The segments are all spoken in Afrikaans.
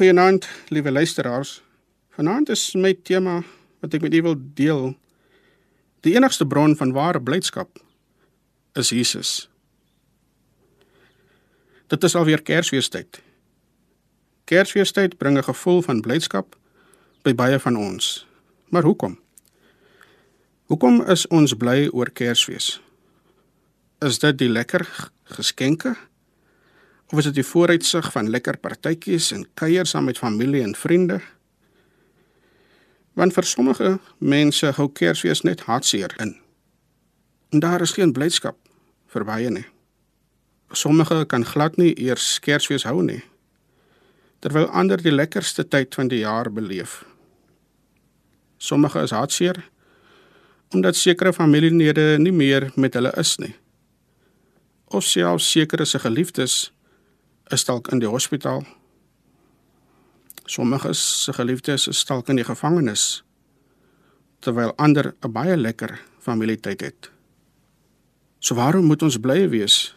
Goeienaand, liewe luisteraars. Vanaand is my tema wat ek met u wil deel. Die enigste bron van ware blydskap is Jesus. Dit is alweer Kersfeestyd. Kersfeestyd bring 'n gevoel van blydskap by baie van ons. Maar hoekom? Hoekom is ons bly oor Kersfees? Is dit die lekker geskenke? Of is dit die vooruitsig van lekker partytjies en kuiers saam met familie en vriende? Want vir sommige mense hou Kersfees net hartseer in. En daar is geen blydskap vir baie nie. Sommige kan glad nie eers Kersfees hou nie. Terwyl ander die lekkerste tyd van die jaar beleef. Sommige is hartseer omdat sekere familielede nie meer met hulle is nie. Of selfs sekere se geliefdes is dalk in die hospitaal. Sommige se geliefdes is dalk in die gevangenis terwyl ander 'n baie lekker familietyd het. So waarom moet ons bly wees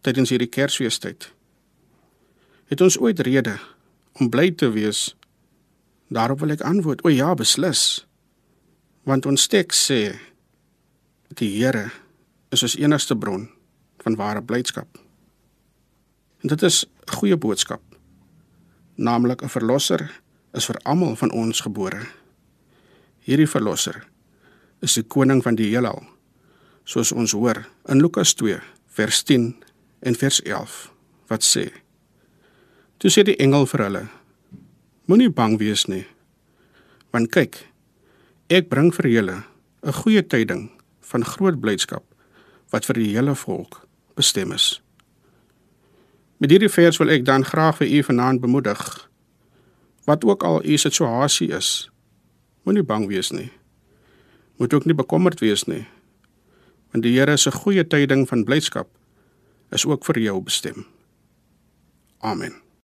tydens hierdie Kersfeestyd? Het ons ooit rede om bly te wees? Daarop wil ek antwoord: O ja, beslis. Want ons teks sê die Here is ons enigste bron van ware blydskap. En dit is 'n goeie boodskap. Naamlik 'n verlosser is vir almal van ons gebore. Hierdie verlosser is die koning van die heelal, soos ons hoor in Lukas 2 vers 10 en vers 11 wat sê: Toe sê die engel vir hulle: Moenie bang wees nie, want kyk, ek bring vir julle 'n goeie tyding van groot blydskap wat vir die hele volk bestem is. Met hierdie vers wil ek dan graag vir u vanaand bemoedig. Wat ook al u situasie is, moenie bang wees nie. Moet ook nie bekommerd wees nie. Want die Here se goeie tyding van blydskap is ook vir jou bestem. Amen.